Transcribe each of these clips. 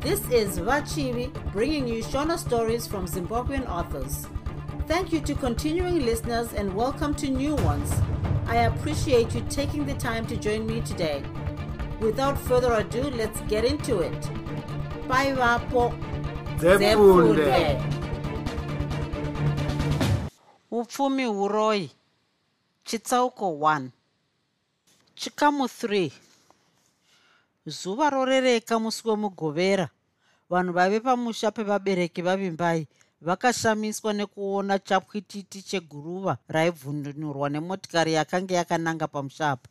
This is Vachivi bringing you Shona stories from Zimbabwean authors. Thank you to continuing listeners and welcome to new ones. I appreciate you taking the time to join me today. Without further ado, let's get into it. Bye, Vapo. Zefunde. upfumi huroi chitsauko 1 chikamu 3 zuva rorereka musi wemugovera vanhu vaive pamusha pevabereki vavimbai vakashamiswa nekuona chapwititi cheguruva raibvununurwa nemotikari yakanga yakananga pamushapa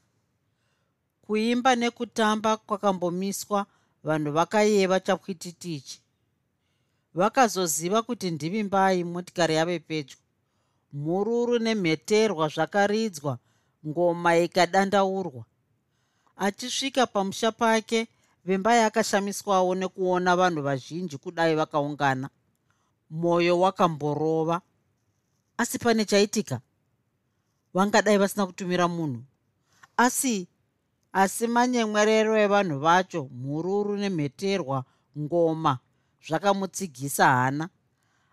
kuimba nekutamba kwakambomiswa vanhu vakayeva chapwititi ichi. Vakazoziva kuti ndivimbai motikari yave pedyo. Mhururu nemheterwa zvakaridzwa ngoma ikadandaurwa achisvika pamusha pake vimbai akashamiswawo nekuona vanhu vazhinji kudai vakaungana. Mwoyo wakamborova asi pane chaitika? Vangadai vasina kutumira munhu. Asi asi manyemwerero evanhu vacho mhururu nemheterwa ngoma zvakamutsigisa hana.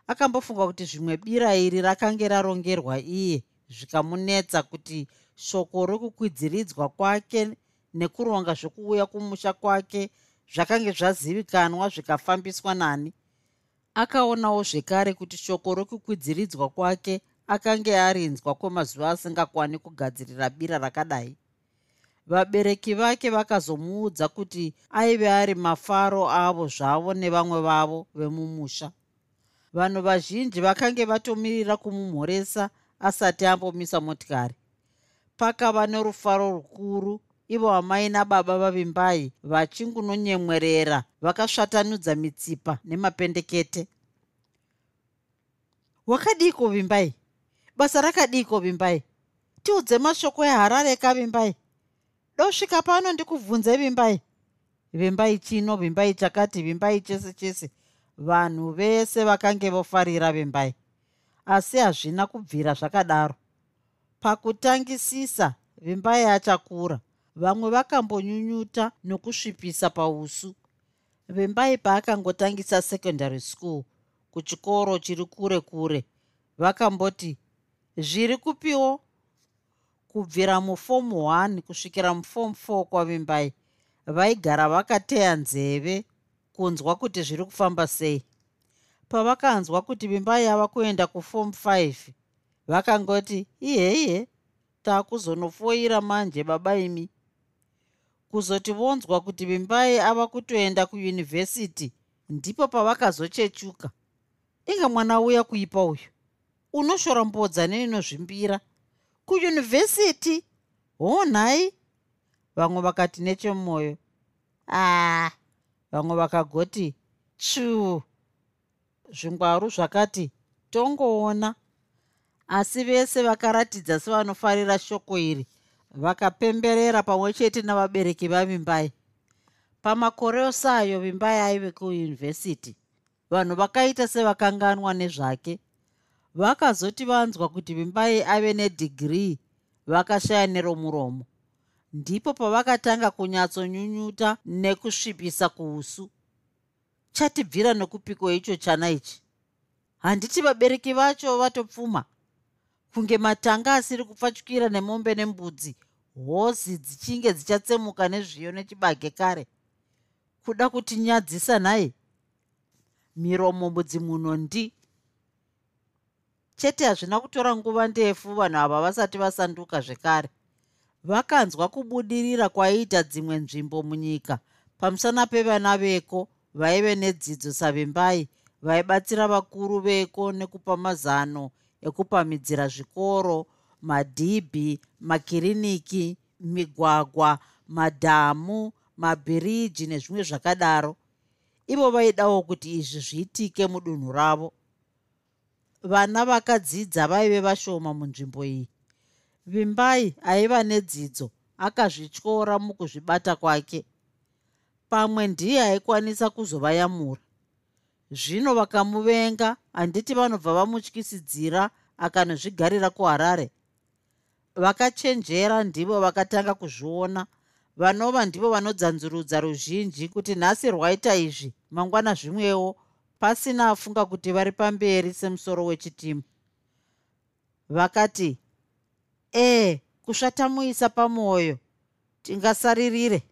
Akambofunga kuti zvimwe bira iri rakange rarongerwa iye zvikamunetsa kuti shoko rokukwidziridzwa kwake nekuronga zvokuuya kumusha kwake zvakange zvazivikanwa zvikafambiswa nani. Akaonawo zvekare kuti shoko rokukwidziridzwa kwake akange arinzwa kwemazuva asingakwani kugadzirira bira rakadai. Vabereki vake vakazomuudza kuti aive ari mafaro avo zvavo nevamwe vavo vemumusha. Vanhu vazhinji vakange vatomirira kumumhoresa asati ambomisa motikari. Pakava nerufaro rukuru ivo amai nababa vavimbai vachingunonyemwerera vakasvatanudza mitsipa nemapendekete. Wakadiko vimbai? Basa rakadiko vimbai? Tiudze mashoko eharare kavimbai dosvika pano ndikubvunze vimbai. Vimbai chino vimbai chakati vimbai chese chese. Vanhu vese vakange vofarira vimbai. Asi hazvina kubvira zvakadaro. Pakutangisisa vimbai achakura vamwe vakambonyunyuta nokusvipisa pausu. Vimbai paakangotangisa secondary school kuchikoro chiri kure kure vakamboti zviri kupiwo? Kubvira mufomu 1 kusvikira mufomu 4 kwavimbai vaigara vakateya nzeve kunzwa kuti zviri kufamba sei. Pavakanzwa kuti vimbai yava kuenda kufomu 5 vakangoti iheihe taakuzonofoira manje baba imi kuzoti vonzwa kuti vimbai ava kutoenda kuyunivhesiti ndipo pavakazochechuka. Inga mwana uya kuipa uyu. Unoshora mbodza neinozvimbira kuyunivhesiti? Honhai? Vamwe vakati nechemwoyo aa vamwe vakagoti chuu zvingwaru zvakati tongoona. Asi vese vakaratidza sevanofarira shoko iri vakapemberera pamwe chete navabereki vavimbai. Pamakore osayo vimbai aive kuyunivhesiti vanhu vakaita sevakanganwa nezvake. Vakazoti vanzwa kuti vimbai ave nedhigirii vakashaya neromuromo. Ndipo pavakatanga kunyatsonyunyuta nekusvipisa kuusu chatibvira nekupiko icho chana ichi? Handiti vabereki vacho vatopfuma. Kunge matanga asiri kupfachukira nemombe nembudzi hozi dzichinge dzichatsemuka nezviyo nechibage kare kuda kuti nyadzisa nhai. Miromo mudzimuno ndi. Chete hazvina kutora nguva ndefu vanhu ava vasati vasanduka zvekare. Vakanzwa kubudirira kwaiita dzimwe nzvimbo munyika. Pamusana pevana veko vaive nedzidzo savimbai vaibatsira vakuru veko nekupa mazano ekupamidzira zvikoro madhibhi makiriniki migwagwa madhamu mabhiriji nezvimwe zvakadaro. Ivo vaidawo kuti izvi zviitike mudunhu ravo. Vana vakadzidza vaive vashoma munzvimbo iyi. Vimbai aiva nedzidzo akazvityora mukuzvibata kwake. Pamwe ndiye aikwanisa kuzovayamura zvino vakamuvenga handiti vanobva vamutyisidzira akanozvigarira kuharare vakachenjera ndivo vakatanga kuzviona. Vanova ndivo vanodzanzurudza ruzhinji kuti nhasi rwaita izvi mangwana zvimwewo pasina afunga kuti vari pamberi semusoro wechitima vakati ee kusvatamuisa pamwoyo tingasaririre.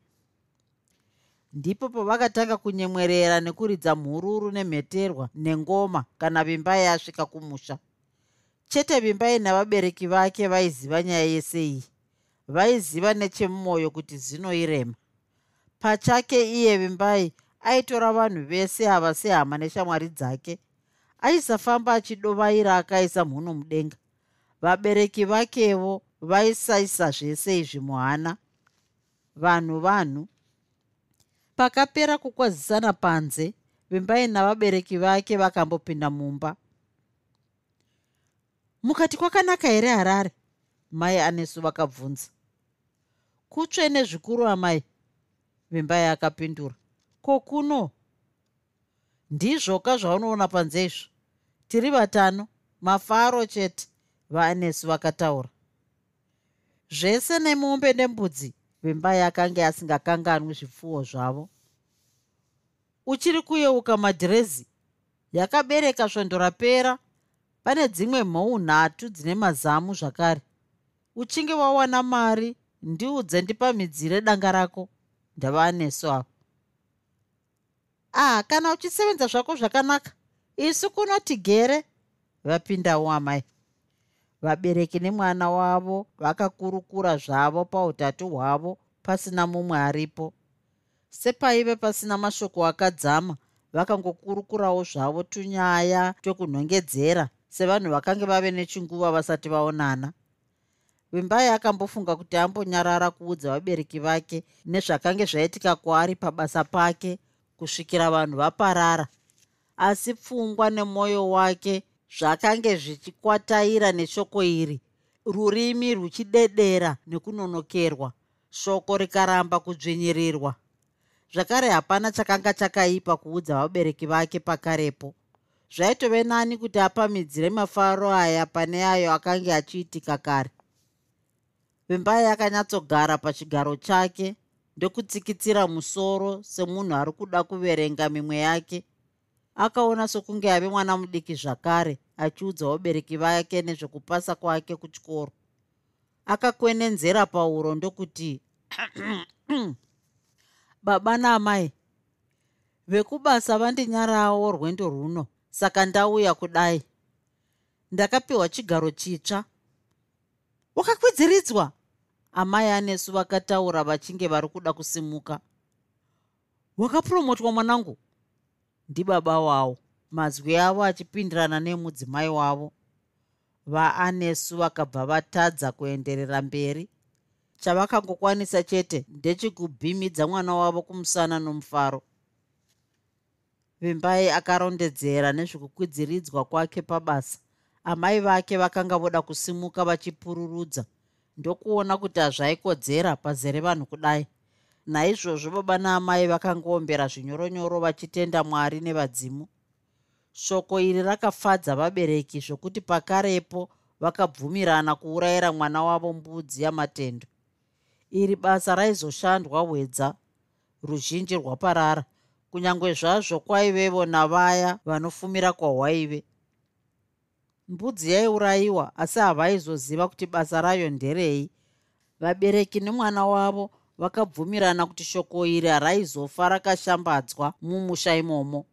Ndipo pavakatanga kunyemwerera nekuridza mhururu nemheterwa nengoma kana vimbai asvika kumusha chete vimbai navabereki vake vaiziva nyaya yese iyi. Vaiziva nechemumwoyo kuti zinoirema pachake iye vimbai aitora vanhu vese ava sehama neshamwari dzake. Aisafamba achidovaira akaisa mhuno mudenga. Vabereki vakevo vaisaisa zvese izvi muhana. Vanhu vanhu. Pakapera kukwazisana panze vimbai navabereki vake vakambopinda mumba mukati kwakanaka here harare? Mai anesu vakabvunza. Kutsvene zvikuru amai vimbai akapindura ko kuno? Ndizvoka zvaunoona panze izvo tiri vatano mafaro chete vaanesu vakataura. Zvese nemombe nembudzi vimbai akanga asingakanganwi zvipfuwo zvavo. Uchiri kuyeuka madhirezi yakabereka svondo rapera pane dzimwe mhou nhatu dzine mazamu zvakare. Uchinge wawana mari ndiudze ndipamidzire danga rako. Ndava aneso avo ah kana uchisevenza zvako zvakanaka isu kunotigere vapindawo amai vabereki nemwana wavo vakakurukura zvavo pautatu hwavo pasina mumwe aripo. Sepaive pasina mashoko akadzama vakangokurukurawo zvavo tunyaya twekunhongedzera sevanhu vakange vave nechinguva vasati vaonana. Vimbai akambofunga kuti ambonyarara kuudza vabereki vake nezvakange zvaitika kwaari pabasa pake kusvikira vanhu vaparara. Asi pfungwa nemwoyo wake zvakange zvichikwataira neshoko iri rurimi ruchidedera nekunonokerwa shoko rikaramba kudzvinyirirwa. Zvakare hapana chakanga chakaipa kuudza vabereki vake pakarepo zvaitove nani kuti apamidzire mafaro aya pane ayo akanga achiitika kare. Vimbai akanyatsogara pachigaro chake ndokutsikitsira musoro semunhu ari kuda kuverenga mimwe yake. Akaona sokunge ave mwana mudiki zvakare achiudza vabereki vake nezvekupasa kwake kuchikoro. Akakwenenzera pauro ndokuti baba naamai vekubasa vandinyarawo rwendo rwuno saka ndauya kudai. Ndakapiwa chigaro chitsva. Wakakwidziridzwa. Amai anesu vakataura vachinge vari kuda kusimuka. Wakapromotwa mwanangu? Ndibaba wavo mazwi avo achipindirana nemudzimai wavo. Vaanesu vakabva vatadza kuenderera mberi. Chavakangokwanisa chete ndechikubhimidza mwana wavo kumusana nomufaro vimbai akarondedzera nezvekukwidziridzwa kwake pabasa. Amai vake vakanga voda kusimuka vachipururudza. Ndokuona kuti hazvaikodzera pazere vanhu kudai. Naizvozvo baba naamai vakangoombera zvinyoronyoro vachitenda mwari nevadzimu. Shoko iri rakafadza vabereki zvokuti pakarepo vakabvumirana kuurayira mwana wavo mbudzi yamatendo. Iri basa raizoshandwa hwedza. Ruzhinji rwaparara kunyange zvazvo kwaivevo navaya vanofumira kwahwaive mbudzi yaiurayiwa asi havaizoziva kuti basa rayo nderei. Vabereki nemwana wavo vakabvumirana kuti shoko iri raizofa rakashambadzwa mumusha imomo.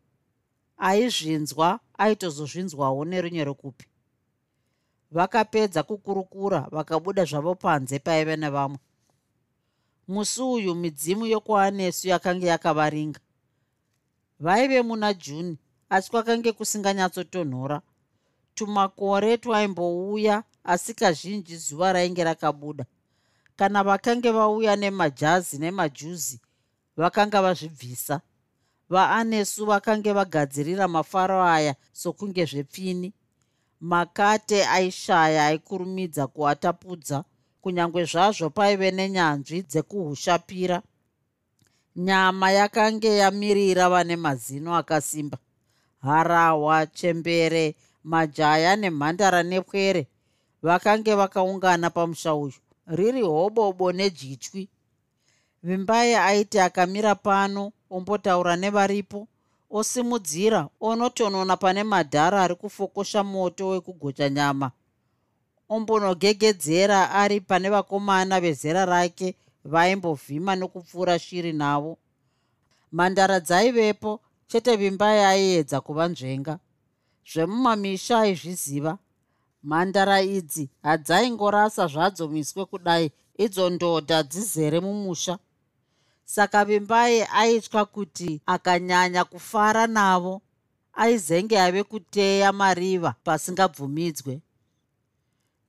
Aizvinzwa aitozozvinzwawo nerunye rokupi vakapedza kukurukura vakabuda zvavo panze paive nevamwe. Musi uyu midzimu yokuanesu yakanga yakavaringa vaive muna juni asi kwakange kusinganyatsotonhora. Tumakore twaimbouya asi kazhinji zuva rainge rakabuda. Kana vakange vauya nemajazi nemajuzi vakanga vazvibvisa. Vaanesu vakange vagadzirira mafaro aya sokunge zvepfini. Makate aishaya aikurumidza kuatapudza. Kunyange zvazvo paive nenyanzvi dzekuhushapira nyama yakange yamirira vane mazino akasimba. Harahwa chembere majaya nemhandara nepwere vakange vakaungana pamusha uyu. Riri hobobo nejitwi. Vimbai aiti akamira pano ombotaura nevaripo osimudzira onotonona pane madhara ari kufokosha moto wekugocha nyama. Ombonogegedzera ari pane vakomana vezera rake vaimbovhima nokupfuura shiri navo. Mhandara dzaivepo chete vimbai aiedza kuva nzvenga. Zvemumamisha aizviziva mhandara idzi hadzaingorasa zvadzo miswe kudai idzo ndodha dzizere mumusha. Saka vimbai aitya kuti akanyanya kufara navo aizenge ave kuteya mariva pasingabvumidzwe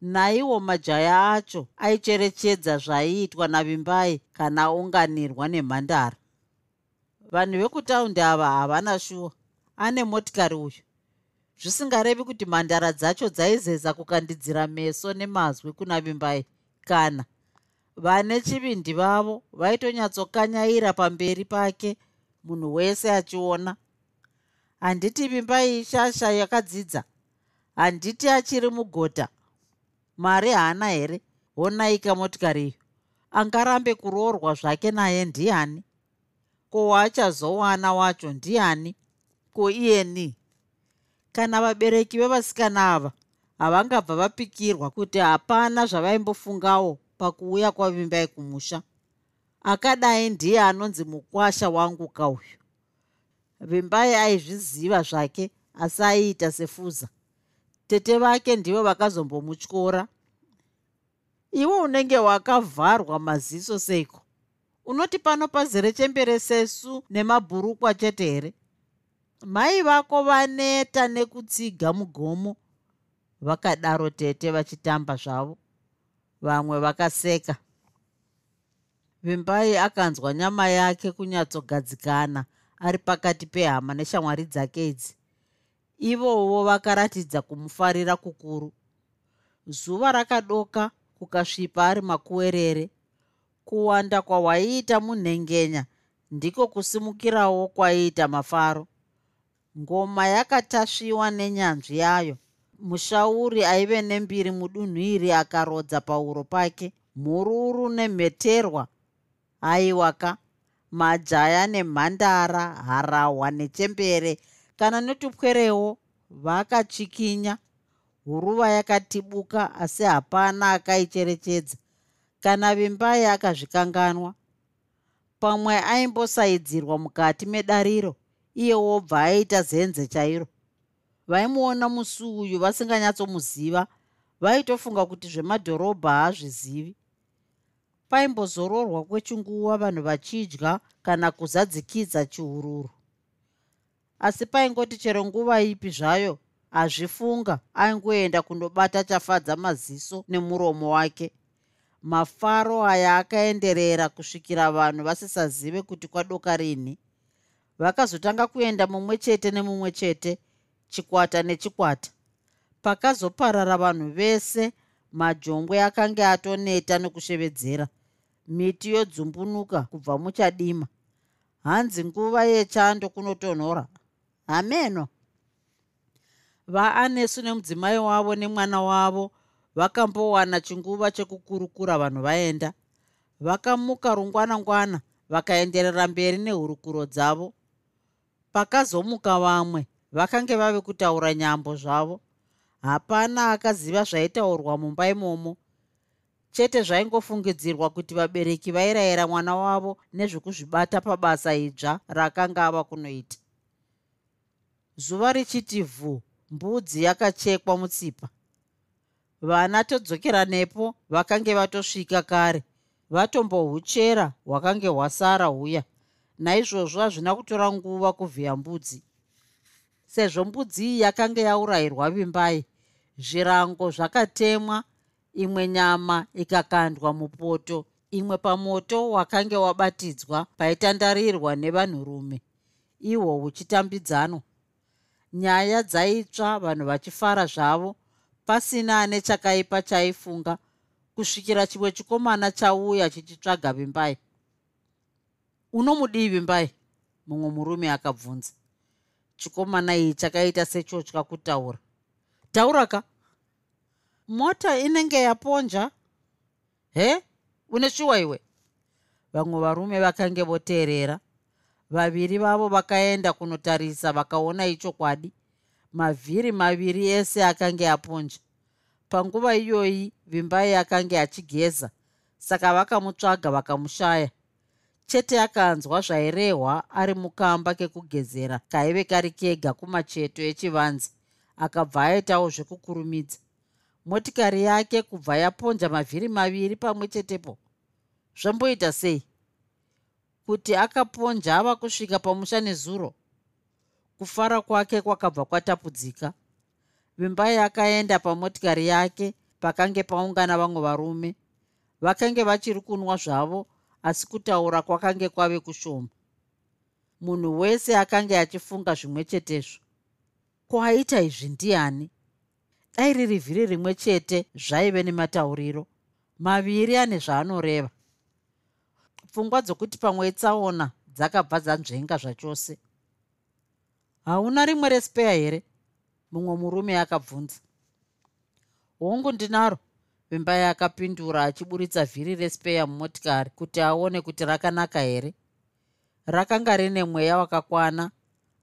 naiwo majaya acho aicherechedza zvaiitwa navimbai kana aunganirwa nemhandara. Vanhu vekutaundi ava havana shuwa. Ane motikari uyu. Zvisingarevi kuti mhandara dzacho dzaizeza kukandidzira meso nemazwi kuna vimbai kana vane chivindi vavo vaitonyatsokanyaira pamberi pake munhu wese achiona. Handiti vimbai shasha yakadzidza. Handiti achiri mugota mari haana here? Honaika motikari iyo. Angarambe kuroorwa zvake naye ndiani? Ko waachazowana wacho ndiani? Ko iyeni kana vabereki vevasikana ava havangabva vapikirwa kuti hapana zvavaimbofungawo pakuuya kwavimbai kumusha akadai ndiye anonzi mukwasha wangu kauyu. Vimbai aizviziva zvake asi aiita sefuza tete vake ndivo vakazombomutyora. Iwe unenge wakavharwa maziso seiko? Unoti pano pazere chembere sesu nemabhurukwa chete here? Mai vako vaneta nekutsiga mugomo vakadaro tete vachitamba zvavo. Vamwe vakaseka. Vimbai akanzwa nyama yake kunyatsogadzikana ari pakati pehama neshamwari dzake idzi ivowo vakaratidza kumufarira kukuru. Zuva rakadoka kukasvipa ari makuwerere. Kuwanda kwawaiita munhengenya ndiko kusimukirawo kwaiita mafaro. Ngoma yakatasviwa nenyanzvi yayo. Mushauri aive nembiri mudunhu iri akarodza pauro pake mhururu nemheterwa aiwaka majaya nemhandara harahwa nechembere kana netupwerewo vakachikinya huruva yakatibuka asi hapana akaicherechedza kana vimbai akazvikanganwa pamwe aimbosaidzirwa mukati medariro iye wobva aita zenze chairo. Vaimuona musi uyu vasinganyatsomuziva vaitofunga kuti zvemadhorobha haazvizivi paimbozororwa kwechinguva vanhu vachidya kana kuzadzikidza chiururu asi paingoti chero nguva ipi zvayo azvifunga. Aingoenda kundobata chafadza maziso nemuromo wake. Mafaro aya akaenderera kusvikira vanhu vasisazive kuti kwadoka rini. Vakazotanga kuenda mumwe chete nemumwe chete chikwata nechikwata. Pakazoparara vanhu vese majombwe akanga atoneta nekushevedzera miti yodzumbunuka kubva muchadima. Hanzi nguva yechando kunotonhora hameno vaanesu nemudzimai wavo nemwana wavo vakambowana chinguva chekukurukura vanhu vaenda. Vakamuka rungwana-ngwana vakaenderera mberi nehurukuro dzavo. Pakazomuka vamwe vakange vave kutaura nyambo zvavo. Hapana akaziva zvaitaurwa mumba imomo. Chete zvaingofungidzirwa kuti vabereki vairayira mwana wavo nezvekuzvibata pabasa idzva rakanga ava kunoita zuva richiti vhu mbudzi yakachekwa mutsipa. Vana todzokera nepo vakange vatosvika kare vatombohuchera hwakange hwasara huya. Naizvozvo hazvina kutora nguva kuvhiya mbudzi. Sezvo mbudzi iyi yakanga yaurayirwa vimbai zvirango zvakatemwa imwe nyama ikakandwa mupoto imwe pamoto wakange wabatidzwa paitandarirwa nevanhurume. Ihwo huchitambidzanwa nyaya dzaitsva vanhu vachifara zvavo pasina ane chakaipa chaifunga kusvikira chimwe chikomana chauya chichitsvaga vimbai. Unomudivi mbai mumwe murume akabvunza. Chikomana iyi chakaita sechotya kutaura. Taura ka? Mota inenge yaponja? He? Une shuwa iwe? Vamwe varume vakange voteerera vaviri vavo vakaenda kunotarisa vakaona ichokwadi. Mavhiri maviri ese akange aponja. Panguva iyoyi vimbai akange achigeza saka vakamutsvaga vakamushaya. Chete akanzwa zvairehwa ari mukamba kekugezera kaive kari kega kumacheto echivanze akabva aitawo zvekukurumidza. Motikari yake kubva yaponja mavhiri maviri pamwe chetepo. Zvamboita sei kuti akaponja ava kusvika pamusha nezuro. Kufara kwake kwakabva kwatapudzika. Vimbai akaenda pamotikari yake pakange paungana vamwe varume. Vakange vachiri kunwa zvavo asi kutaura kwakange kwave kushoma. Munhu wese akange achifunga zvimwe chetezvo. Kwaita izvi ndiani? Dai riri vhiri rimwe chete zvaive nematauriro. Maviri ane zvaanoreva pfungwa dzokuti pamwe tsaona dzakabva dzanzvenga zvachose. Hauna rimwe respeya here? Mumwe murume akabvunza. Hongu ndinaro. Vimbai akapindura achiburitsa vhiri respeya mumotikari kuti aone kuti rakanaka here? Rakanga rine mweya wakakwana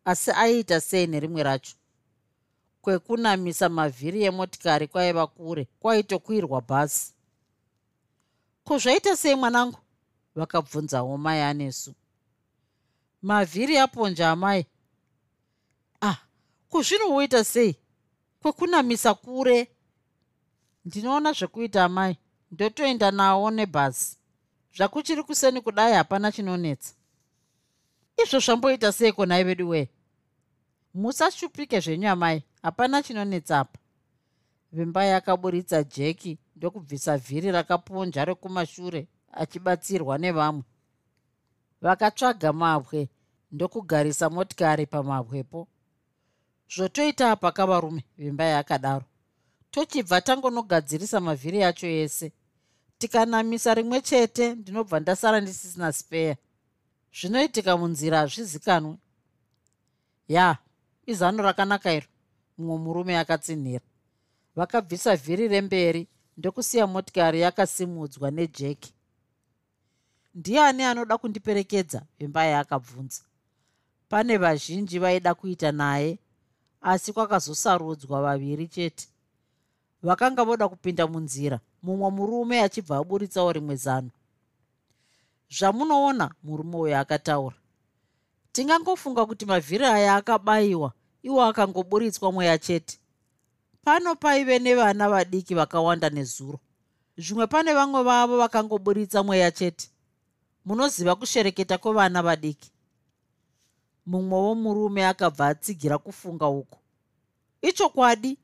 asi aiita sei nerimwe racho? Kwekunamisa mavhiri emotikari kwaiva kure kwaitokwirwa bhasi kuzvaita sei mwanangu vakabvunzawo mai anesu mavhiri aponja amai. Ah kuzvinowoita sei? Kwekunamisa kure. Ndinoona zvekuita amai ndotoenda nawo nebhazi. Zvakuchiri kuseni kudai hapana chinonetsa. Izvo zvamboita seiko nai vedu wee? Musashupike zvenyu amai. Hapana chinonetsa apa. Vimbai akaburitsa jeki ndokubvisa vhiri rakaponja rekumashure achibatsirwa nevamwe. Vakatsvaga mabwe ndokugarisa motikari pamabwepo zvotoita pakava rume vimbai akadaro tochibva tangonogadzirisa mavhiri yacho ese. Tikanamisa rimwe chete ndinobva ndasara ndisisina speya. Zvinoitika munzira hazvizikanwe ya izano rakanaka iro mumwe murume akatsinhira. Vakabvisa vhiri remberi ndokusiya motikari yakasimudzwa nejeki ndiani anoda kundiperekedza? Vimbai akabvunza pane vazhinji vaida kuita naye asi kwakazosarudzwa vaviri chete. Vakanga voda kupinda munzira mumwe murume achibva aburitsawo rimwe zano. Zvamunoona murume uyo akataura. Tingangofunga kuti mavhiri aya akabayiwa iwo akangoburitswa mweya chete. Pano paive nevana vadiki vakawanda nezuro. Zvimwe pane vamwe vavo vakangoburitsa mweya chete munoziva kushereketa kwevana vadiki. Mumwewo murume akabva atsigira kufunga uku. Ichokwadi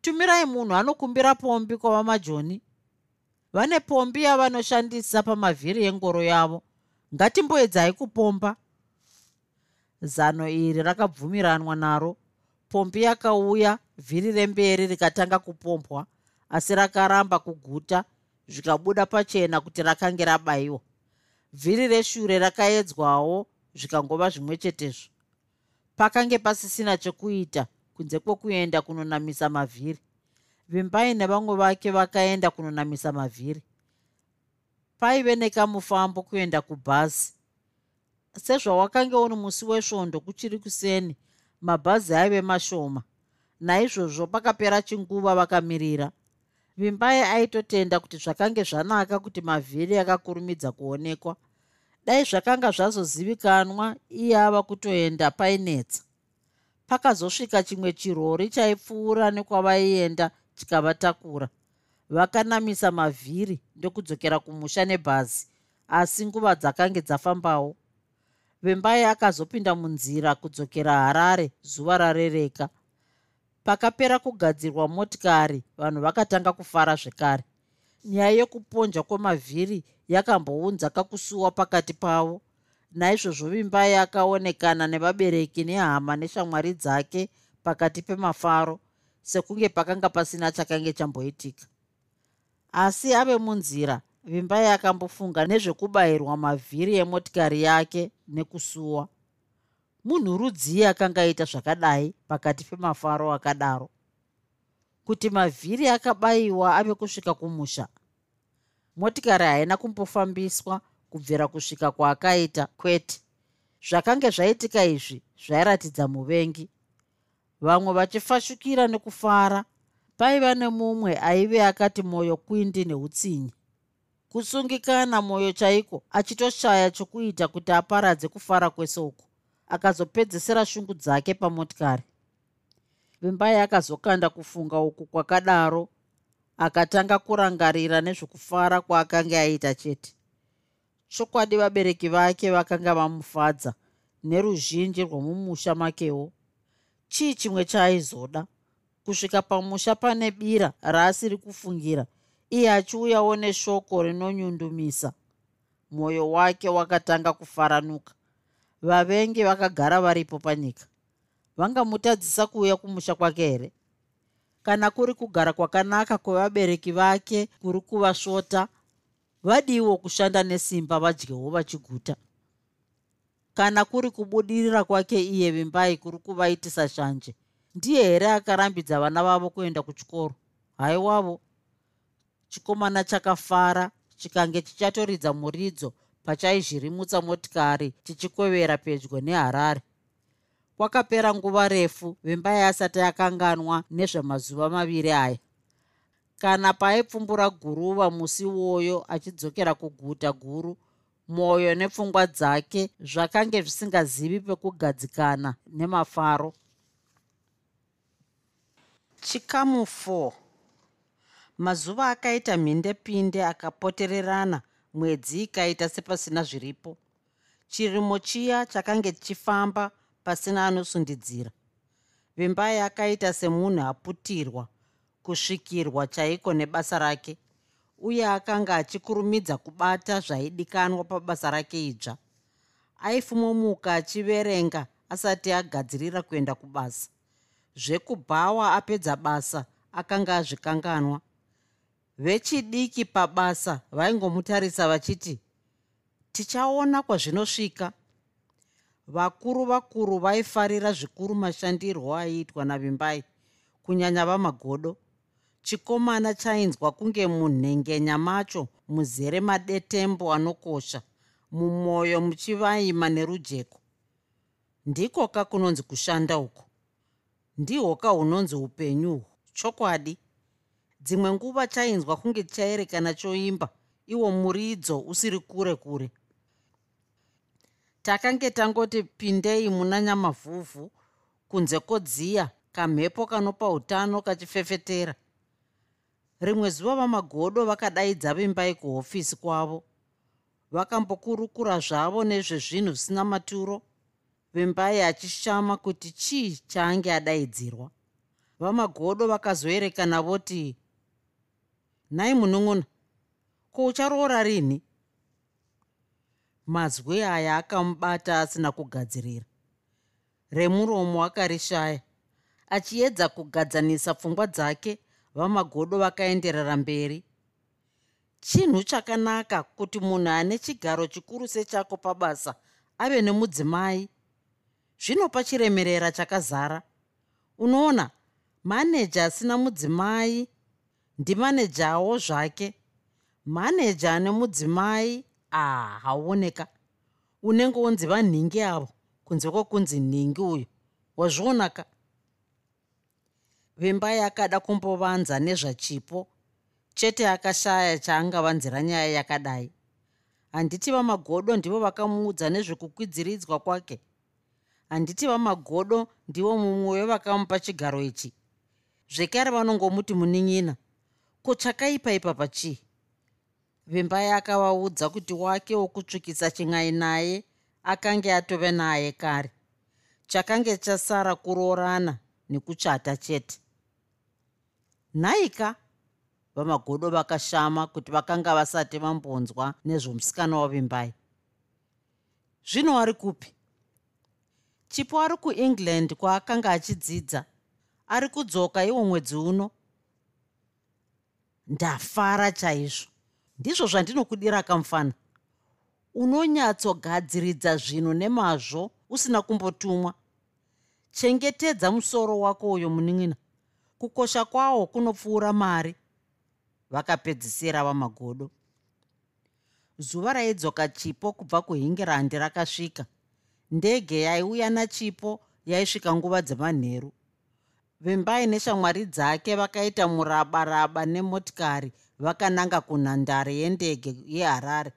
tumirai munhu anokumbira pombi kwavamajoni vane pombi yavanoshandisa pamavhiri engoro yavo. Ngatimboedzai kupomba. Zano iri rakabvumiranwa naro. Pombi yakauya vhiri remberi rikatanga kupombwa asi rakaramba kuguta zvikabuda pachena kuti rakange rabayiwa vhiri reshure rakaedzwawo zvikangova zvimwe chetezvo. Pakange pasisina chekuita kunze kwokuenda kunonamisa mavhiri. Vimbai nevamwe vake vakaenda kunonamisa mavhiri. Paive nekamufambo kuenda kubhazi. Sezvawakange uni musi wesvondo kuchiri kuseni mabhazi aive mashoma. Naizvozvo pakapera chinguva vakamirira vimbai aitotenda kuti zvakange zvanaka kuti mavhiri akakurumidza kuonekwa. Dai zvakanga zvazozivikanwa iye ava kutoenda painetsa. Pakazosvika chimwe chirori chaipfuura nekwavaienda chikavatakura. Vakanamisa mavhiri ndokudzokera kumusha nebhazi asi nguva dzakange dzafambawo. Vembai akazopinda munzira kudzokera harare zuva rarereka pakapera kugadzirwa motikari vanhu vakatanga kufara zvekare. Nyaya yekuponja kwemavhiri yakambounza kakusuwa pakati pavo. Naizvozvo vimbai akaonekana nevabereki nehama neshamwari dzake pakati pemafaro sekunge pakanga pasina chakange chamboitika. Asi ave munzira vimbai akambofunga nezvekubayirwa mavhiri emotikari yake nekusuwa munhu rudzii akanga aita zvakadai pakati pemafaro akadaro. Kuti mavhiri akabayiwa ave kusvika kumusha. Motikari haina kumbofambiswa kubvira kusvika kwaakaita kwete. Zvakange zvaitika izvi zvairatidza muvengi. Vamwe vachifashukira nekufara paiva nemumwe aive akati mwoyo kwindi neutsinyi. Kusungikana mwoyo chaiko achitoshaya chokuita kuti aparadze kufara kwese uku akazopedzisira shungu dzake pamotikari. Vimbai akazokanda kufunga uku kwakadaro akatanga kurangarira nezvokufara kwaakanga aita chete. Chokwadi vabereki vake vakanga vamufadza neruzhinji rwomumusha makewo. Chii chimwe chaaizoda? Kusvika pamusha pane bira raasiri kufungira iye achiuyawo neshoko rinonyundumisa. Mwoyo wake wakatanga kufaranuka vavengi vakagara varipo panyika. Vangamutadzisa kuuya kumusha kwake here? Kana kuri kugara kwakanaka kwevabereki vake kuri kuvasvota vadiwo kushanda nesimba vadyewo vachiguta. Kana kuri kubudirira kwake iye vimbai kuri kuvaitisa shanje ndiye here akarambidza vana vavo kuenda kuchikoro? Haiwavo. Chikomana chakafara chikange chichatoridza muridzo pachaizvirimutsa motikari chichikwevera pedyo neharare. Kwakapera nguva refu vimbai asati akanganwa nezvemazuva maviri aya. Kana paipfumbura guruva musi woyo achidzokera kuguta guru mwoyo nepfungwa dzake zvakange zvisingazivi pekugadzikana nemafaro. Chikamu 4 mazuva akaita mhindepinde akapotererana mwedzi ikaita sepasina zviripo. Chirimo chiya chakange chichifamba pasina anosundidzira. Vimbai akaita semunhu aputirwa kusvikirwa chaiko nebasa rake uye akanga achikurumidza kubata zvaidikanwa pabasa rake idzva aifumomuka achiverenga asati agadzirira kuenda kubasa. Zvekubhawa apedza basa akanga azvikanganwa vechidiki pabasa vaingomutarisa vachiti tichaona kwazvinosvika. Vakuru vakuru vaifarira zvikuru mashandirwo aiitwa navimbai kunyanya vamagodo. Chikomana chainzwa kunge munhengenya macho muzere madetembo anokosha mumwoyo muchivaima nerujeko. Ndiko ka kunonzi kushanda uku. Ndihwo ka hunonzi upenyu chokwadi dzimwe nguva chainzwa kunge chaerekana choimba iwo muridzo usiri kure kure. Takange tangoti pindei muna nyamavhuvhu kunze kodziya kamhepo kanopa utano kachifefetera. Rimwe zuva vamagodo vakadaidza vimbai kuhofisi kwavo. Vakambokurukura zvavo nezvezvinhu zvisina maturo vimbai achishama kuti chii chaange adaidzirwa. Vamagodo vakazoerekana voti nhai munun'una ko ucharoora rini? Mazwi aya akamubata asina kugadzirira. Remuromo akarishaya achiedza kugadzanisa pfungwa dzake vamagodo vakaenderera mberi. Chinhu chakanaka kuti munhu ane chigaro chikuru sechako pabasa ave nemudzimai. Zvinopa chiremerera chakazara unoona maneja asina mudzimai ndimanejawo zvake. Maneja ane mudzimai ah hauoneka. Unenge unzi vanhingi avo kunze kwokunzi nhingi uyu wazvionaka. Vimbai akada kumbovanza nezvachipo chete akashaya chaangavanzira nyaya yakadai. Handiti vamagodo ndivo vakamuudza nezvekukwidziridzwa kwake. Handiti vamagodo ndivo mumwe wevakamupa chigaro ichi. Zvekare vanongomuti munin'ina ko chakaipa ipapa chii? Vimbai akavaudza kuti wake wokutsvukisa chin'ai naye akange atove naye kare. Chakange chasara kuroorana nekuchata chete. Nhaika vamagodo vakashama kuti vakanga vasati vambonzwa nezvomusikana wavimbai. Zvino ari kupi? Chipo ari kuengland kwaakanga achidzidza ari kudzoka iwo mwedzi uno ndafara chaizvo. Ndizvo zvandinokudira kamufana. Unonyatsogadziridza zvinhu nemazvo usina kumbotumwa. Chengetedza musoro wako uyo munin'ina. Kukosha kwawo kunopfuura mari. Vakapedzisira vamagodo. Zuva raidzoka chipo kubva kuhingirandi rakasvika. Ndege yaiuya nachipo yaisvika nguva dzemanheru vimbai neshamwari dzake vakaita murabaraba nemotikari vakananga kunhandare yendege yeharare.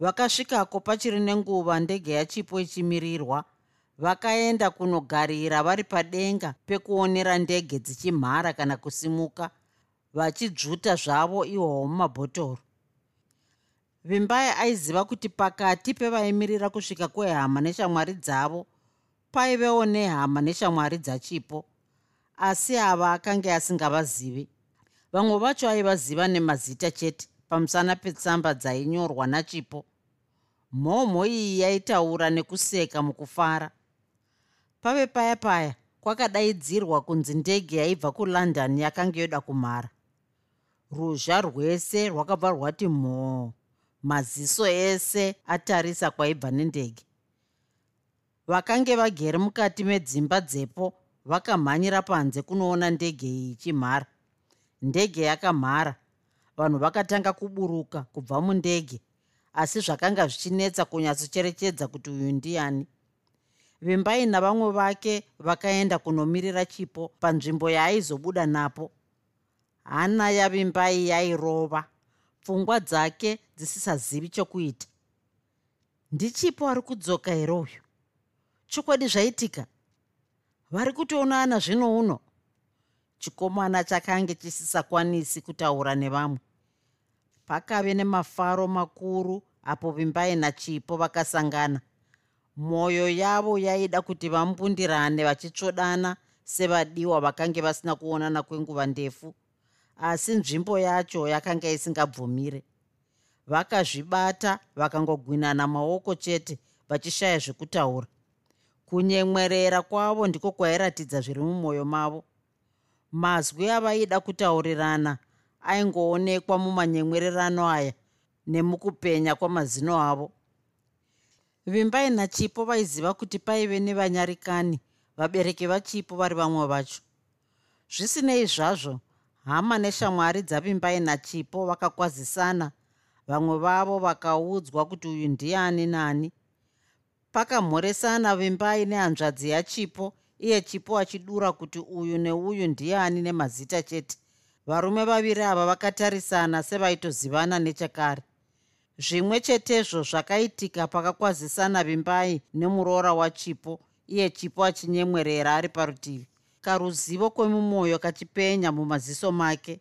Vakasvikako pachiri nenguva ndege yachipo ichimirirwa. Vakaenda kunogarira vari padenga pekuonera ndege dzichimhara kana kusimuka vachidzvuta zvavo ihwohwo mumabhotoro. Vimbai aiziva kuti pakati pevaimirira kusvika kwehama neshamwari dzavo paivewo nehama neshamwari dzachipo asi ava akanga asingavazivi. Vamwe vacho aivaziva nemazita chete pamusana petsamba dzainyorwa nachipo. Mhomho iyi yaitaura nekuseka mukufara. Pave paya paya kwakadaidzirwa kunzi ndege yaibva kulondon yakanga yoda kumhara. Ruzha rwese rwakabva rwati mhoo maziso ese atarisa kwaibva nendege vakange vagere mukati medzimba dzepo vakamhanyira panze kunoona ndege iyi ichimhara. Ndege yakamhara. Vanhu vakatanga kuburuka kubva mundege asi zvakanga zvichinetsa kunyatsocherechedza kuti uyu ndiani. Vimbai navamwe vake vakaenda kunomirira chipo panzvimbo yaaizobuda napo. Hana yavimbai yairova. Pfungwa dzake dzisisazivi chokuita. Ndichipo ari kudzoka here uyu chokwadi zvaitika. Vari kutoonana zvino uno. Chikomana chakange chisisakwanisi kutaura nevamwe. Pakave nemafaro makuru apo vimbai nachipo vakasangana. Mwoyo yavo yaida kuti vambundirane vachitsvodana sevadiwa vakange vasina kuonana kwenguva ndefu asi nzvimbo yacho yakanga isingabvumire. Vakazvibata vakangogwinana maoko chete vachishaya zvekutaura kunyemwerera kwavo ndiko kwairatidza zviri mumwoyo mavo. Mazwi avaida kutaurirana aingoonekwa mumanyemwererano aya nemukupenya kwamazino avo. Vimbai nachipo vaiziva kuti paive nevanyarikani vabereki vachipo vari vamwe vacho. Zvisinei zvazvo hama neshamwari dzavimbai nachipo vakakwazisana vamwe vavo vakaudzwa kuti uyu ndiani nani pakamhoresana vimbai nehanzvadzi yachipo iye chipo achidura kuti uyu neuyu ndiani nemazita chete. Varume vaviri ava vakatarisana sevaitozivana nechekare. Zvimwe chetezvo zvakaitika pakakwazisana vimbai nemuroora wachipo iye chipo achinyemwerera ari parutivi. Karuzivo kwemumwoyo kachipenya mumaziso make.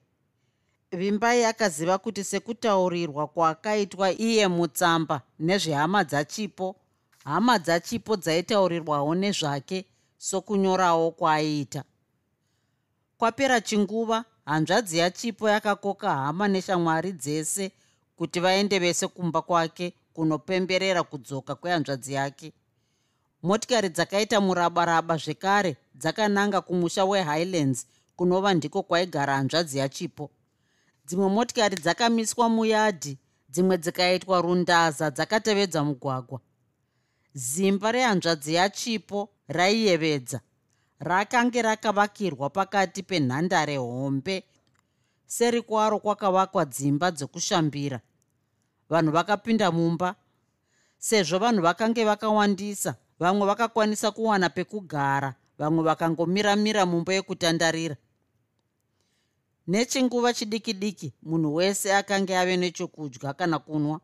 Vimbai akaziva kuti sekutaurirwa kwaakaitwa iye mutsamba nezvehama dzachipo hama dzachipo dzaitaurirwawo nezvake sokunyorawo kwaaiita kwapera chinguva hanzvadzi yachipo yakakoka hama neshamwari dzese kuti vaende vese kumba kwake kunopemberera kudzoka kwehanzvadzi yake. Motikari dzakaita murabaraba zvekare dzakananga kumusha wehighlands kunova ndiko kwaigara hanzvadzi yachipo. Dzimwe motikari dzakamiswa muyadhi dzimwe dzikaitwa rundaza dzakatevedza mugwagwa zimba rehanzvadzi yachipo raiyevedza. Rakange rakavakirwa pakati penhandare hombe. Seri kwaro kwakavakwa dzimba dzekushambira vanhu vakapinda mumba sezvo vanhu vakange vakawandisa. Vamwe vakakwanisa kuwana pekugara vamwe vakangomiramira mumba yekutandarira. Nechinguva chidiki diki munhu wese akanga ave nechokudya kana kunwa.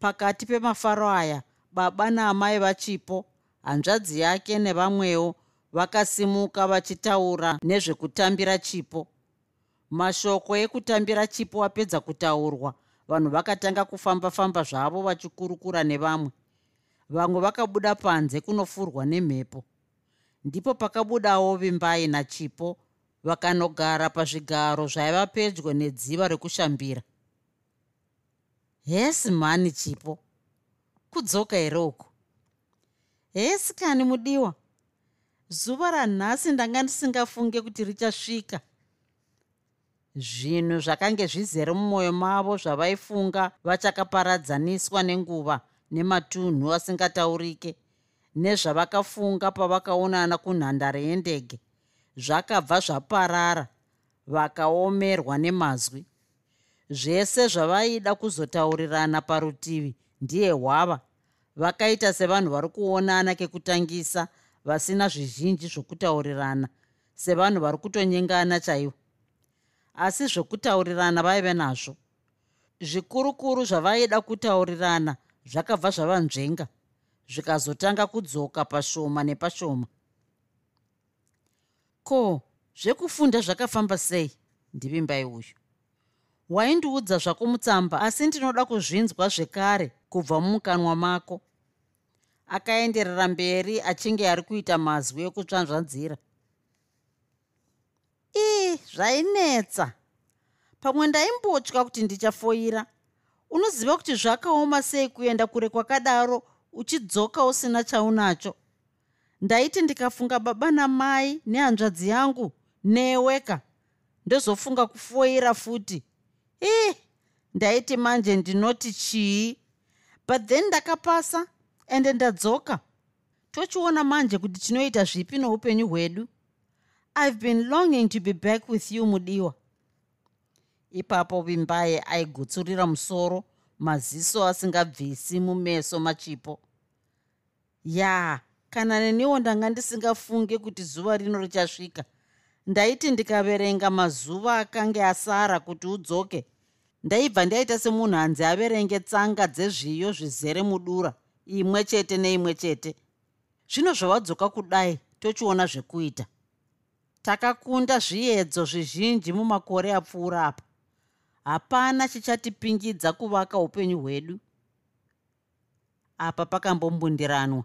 Pakati pemafaro aya baba naamai vachipo hanzvadzi yake nevamwewo vakasimuka vachitaura nezvekutambira chipo. Mashoko ekutambira chipo apedza kutaurwa vanhu vakatanga kufamba-famba zvavo vachikurukura nevamwe. Vamwe vakabuda panze kunofurwa nemhepo. Ndipo pakabudawo vimbai nachipo vakanogara pazvigaro zvaiva pedyo nedziva rekushambira hesi mhani chipo kudzoka here uku hesi kani mudiwa zuva ranhasi ndanga ndisingafunge kuti richasvika. Zvinhu zvakange zvizere mumwoyo mavo zvavaifunga vachakaparadzaniswa nenguva nematunhu asingataurike nezvavakafunga pavakaonana kunhandare yendege. Zvakabva zvaparara vakaomerwa nemazwi. Zvese zvavaida kuzotaurirana parutivi ndiye hwava. Vakaita sevanhu vari kuonana kekutangisa vasina zvizhinji zvokutaurirana sevanhu vari kutonyengana chaivo. Asi zvokutaurirana vaive nazvo. Zvikurukuru zvavaida kutaurirana zvakabva zvava nzvenga zvikazotanga kudzoka pashoma nepashoma. Ko zvekufunda zvakafamba sei? Ndivimbai uyu. Waindiudza zvako mutsamba asi ndinoda kuzvinzwa zvekare kubva mumukanwa mako. Akaenderera mberi achinge ari kuita mazwi ekutsvanzvanzira. Ii zvainetsa. Pamwe ndaimbotya kuti ndichafoira. Unoziva kuti zvakaoma sei kuenda kure kwakadaro uchidzoka usina chaunacho? Ndaiti ndikafunga baba namai nehanzvadzi yangu neweka ndozofunga kufoira futi. Ii ndaiti manje ndinoti chii but then ndakapasa ende ndadzoka. Tochiona manje kuti tinoita zvipi noupenyu hwedu. I've been longing to be back with you mudiwa. Ipapo vimbaye aigutsurira musoro maziso asingabvisi mumeso machipo. Ya kana neniwo ndanga ndisingafunge kuti zuva rino richasvika ndaiti ndikaverenga mazuva akange asara kuti udzoke ndaibva ndaita semunhu hanzi averenge tsanga dzezviyo zvizere mudura imwe chete neimwe chete. Zvino zvavadzoka kudai tochiona zvekuita. Takakunda zviedzo zvizhinji mumakore apfuura apa. Hapana chichatipingidza kuvaka upenyu hwedu. Apa pakambombundiranwa.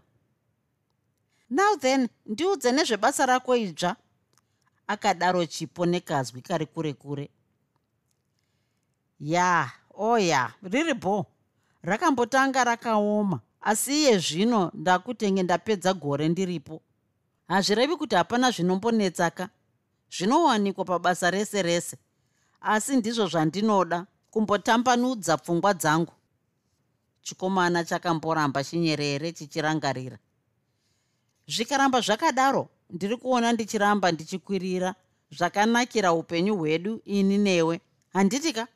Now then ndiudze nezvebasa rako idzva. Akadaro chipo nekazwi kari kure kure ya oya riri bho. Rakambotanga rakaoma asi iye zvino ndakutenge ndapedza gore ndiripo. Hazvirevi kuti hapana zvinombonetsaka zvinowanikwa pabasa rese rese asi ndizvo zvandinoda kumbotambanudza pfungwa dzangu. Chikomana chakamboramba chinyerere chichirangarira. Zvikaramba zvakadaro ndiri kuona ndichiramba ndichikwirira zvakanakira upenyu hwedu ini newe. Handiti ka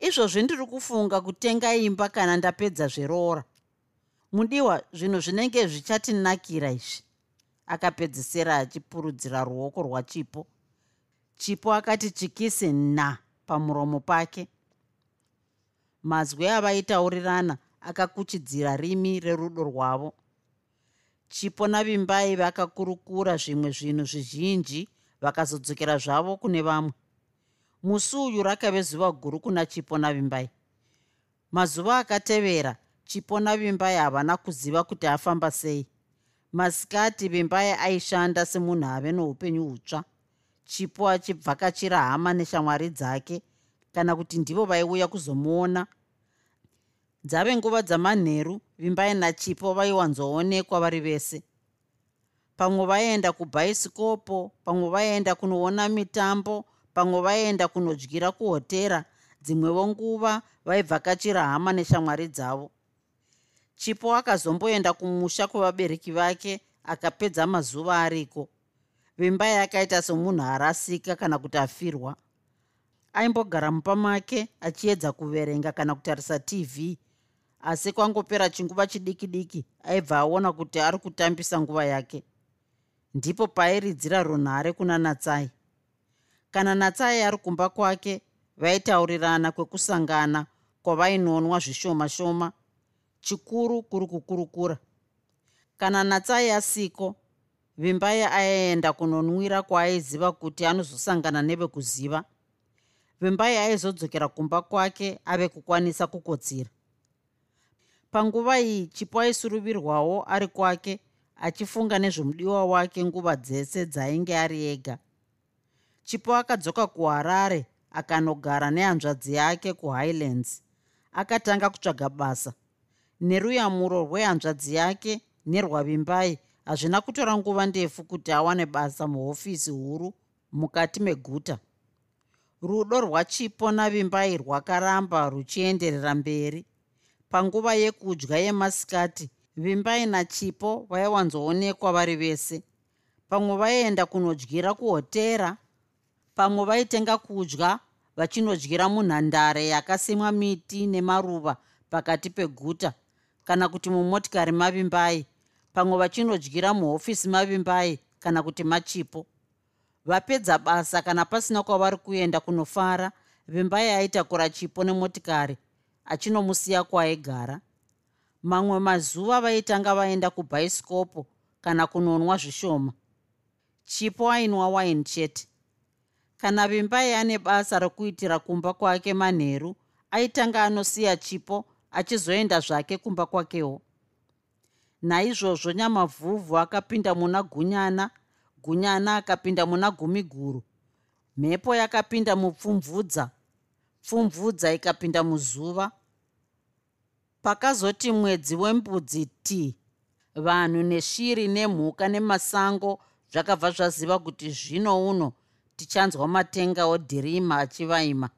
izvozvi ndiri kufunga kutenga imba kana ndapedza zveroora mudiwa zvinhu zvinenge zvichatinakira izvi. Akapedzisera achipurudzira ruoko rwachipo. Chipo akati chikisi na pamuromo pake. Mazwi avaitaurirana akakuchidzira rimi rerudo rwavo. Chipo navimbai vakakurukura zvimwe zvinhu zvizhinji vakazodzokera zvavo kune vamwe musi uyu rakave zuva guru kuna chipo navimbai mazuva akatevera chipo navimbai havana kuziva kuti afamba sei. Masikati vimbai aishanda semunhu ave noupenyu hutsva. Chipo achibvakachira hama neshamwari dzake kana kuti ndivo vaiuya kuzomuona. Dzave nguva dzamanheru vimbai nachipo vaiwanzoonekwa vari vese. Pamwe vaenda kubhaisikopo pamwe vaenda kunoona mitambo pamwe vaenda kunodyira kuhotera dzimwevo nguva vaibvakachira hama neshamwari dzavo. Chipo akazomboenda kumusha kwevabereki vake akapedza mazuva ariko. Vimba yakaita somunhu arasika kana kuti afirwa. Aimbogara mumba make achiedza kuverenga kana kutarisa tv asi kwangopera chinguva chidiki diki aibva aona kuti ari kutambisa nguva yake. Ndipo pairidzira runhare kuna natsai kana natsai ari kumba kwake vaitaurirana kwekusangana kwavainonwa zvishoma shoma chikuru kuri kukurukura. Kana natsai asiko vimbai aienda kunonwira kwaaiziva kuti anozosangana nevekuziva. Vimbai aizodzokera kumba kwake ave kukwanisa kukotsira panguva iyi chipo aisuruvirwawo ari kwake achifunga nezvomudiwa wake nguva dzese dzainge ari ega chipo akadzoka kuharare akanogara nehanzvadzi yake kuhighlands. Akatanga kutsvaga basa. Neruyamuro rwehanzvadzi yake nerwavimbai hazvina kutora nguva ndefu kuti awane basa muhofisi huru mukati meguta. Rudo rwachipo navimbai rwakaramba ruchienderera mberi. Panguva yekudya yemasikati vimbai nachipo vaiwanzoonekwa vari vese. Pamwe vaienda kunodyira kuhotera pamwe vaitenga kudya vachinodyira munhandare yakasimwa miti nemaruva pakati peguta kana kuti mumotikari mavimbai. Pamwe vachinodyira muhofisi mavimbai kana kuti machipo. Vapedza basa kana pasina kwavari kuenda kunofara vimbai aitakura chipo nemotikari achinomusiya kwaigara. Mamwe mazuva vaitanga vaenda kubhaisikopo kana kunonwa zvishoma. Chipo ainwa waini chete kana vimbai ane basa rokuitira kumba kwake manheru aitanga anosiya chipo achizoenda zvake kumba kwakewo. Naizvozvo nyamavhuvhu akapinda muna gunyana gunyana akapinda muna gumiguru. Mhepo yakapinda mupfumvudza pfumvudza ikapinda muzuva. Pakazoti mwedzi wembudzi t vanhu neshiri nemhuka nemasango zvakabva zvaziva kuti zvino uno tichanzwa matenga odhirima achivaima.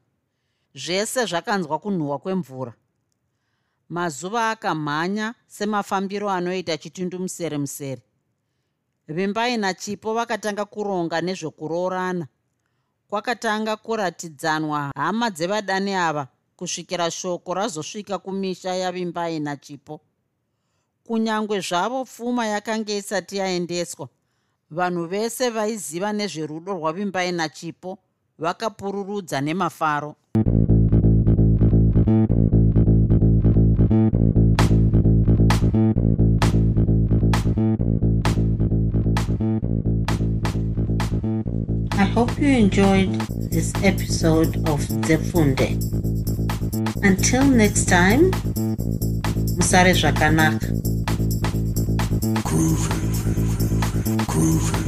Zvese zvakanzwa kunhuhwa kwemvura. Mazuva akamhanya semafambiro anoita chitundumusere musere. Vimbai nachipo vakatanga kuronga nezvekuroorana. Kwakatanga kuratidzanwa hama dzevadani ava kusvikira shoko razosvika kumisha yavimbai nachipo. Kunyange zvavo pfuma yakanga isati yaendeswa vanhu vese vaiziva nezverudo rwavimbai nachipo vakapururudza nemafaro I hope you enjoyed this episode of Zefunde. Until next time, Musare Zvakanaka. Groovy, groovy.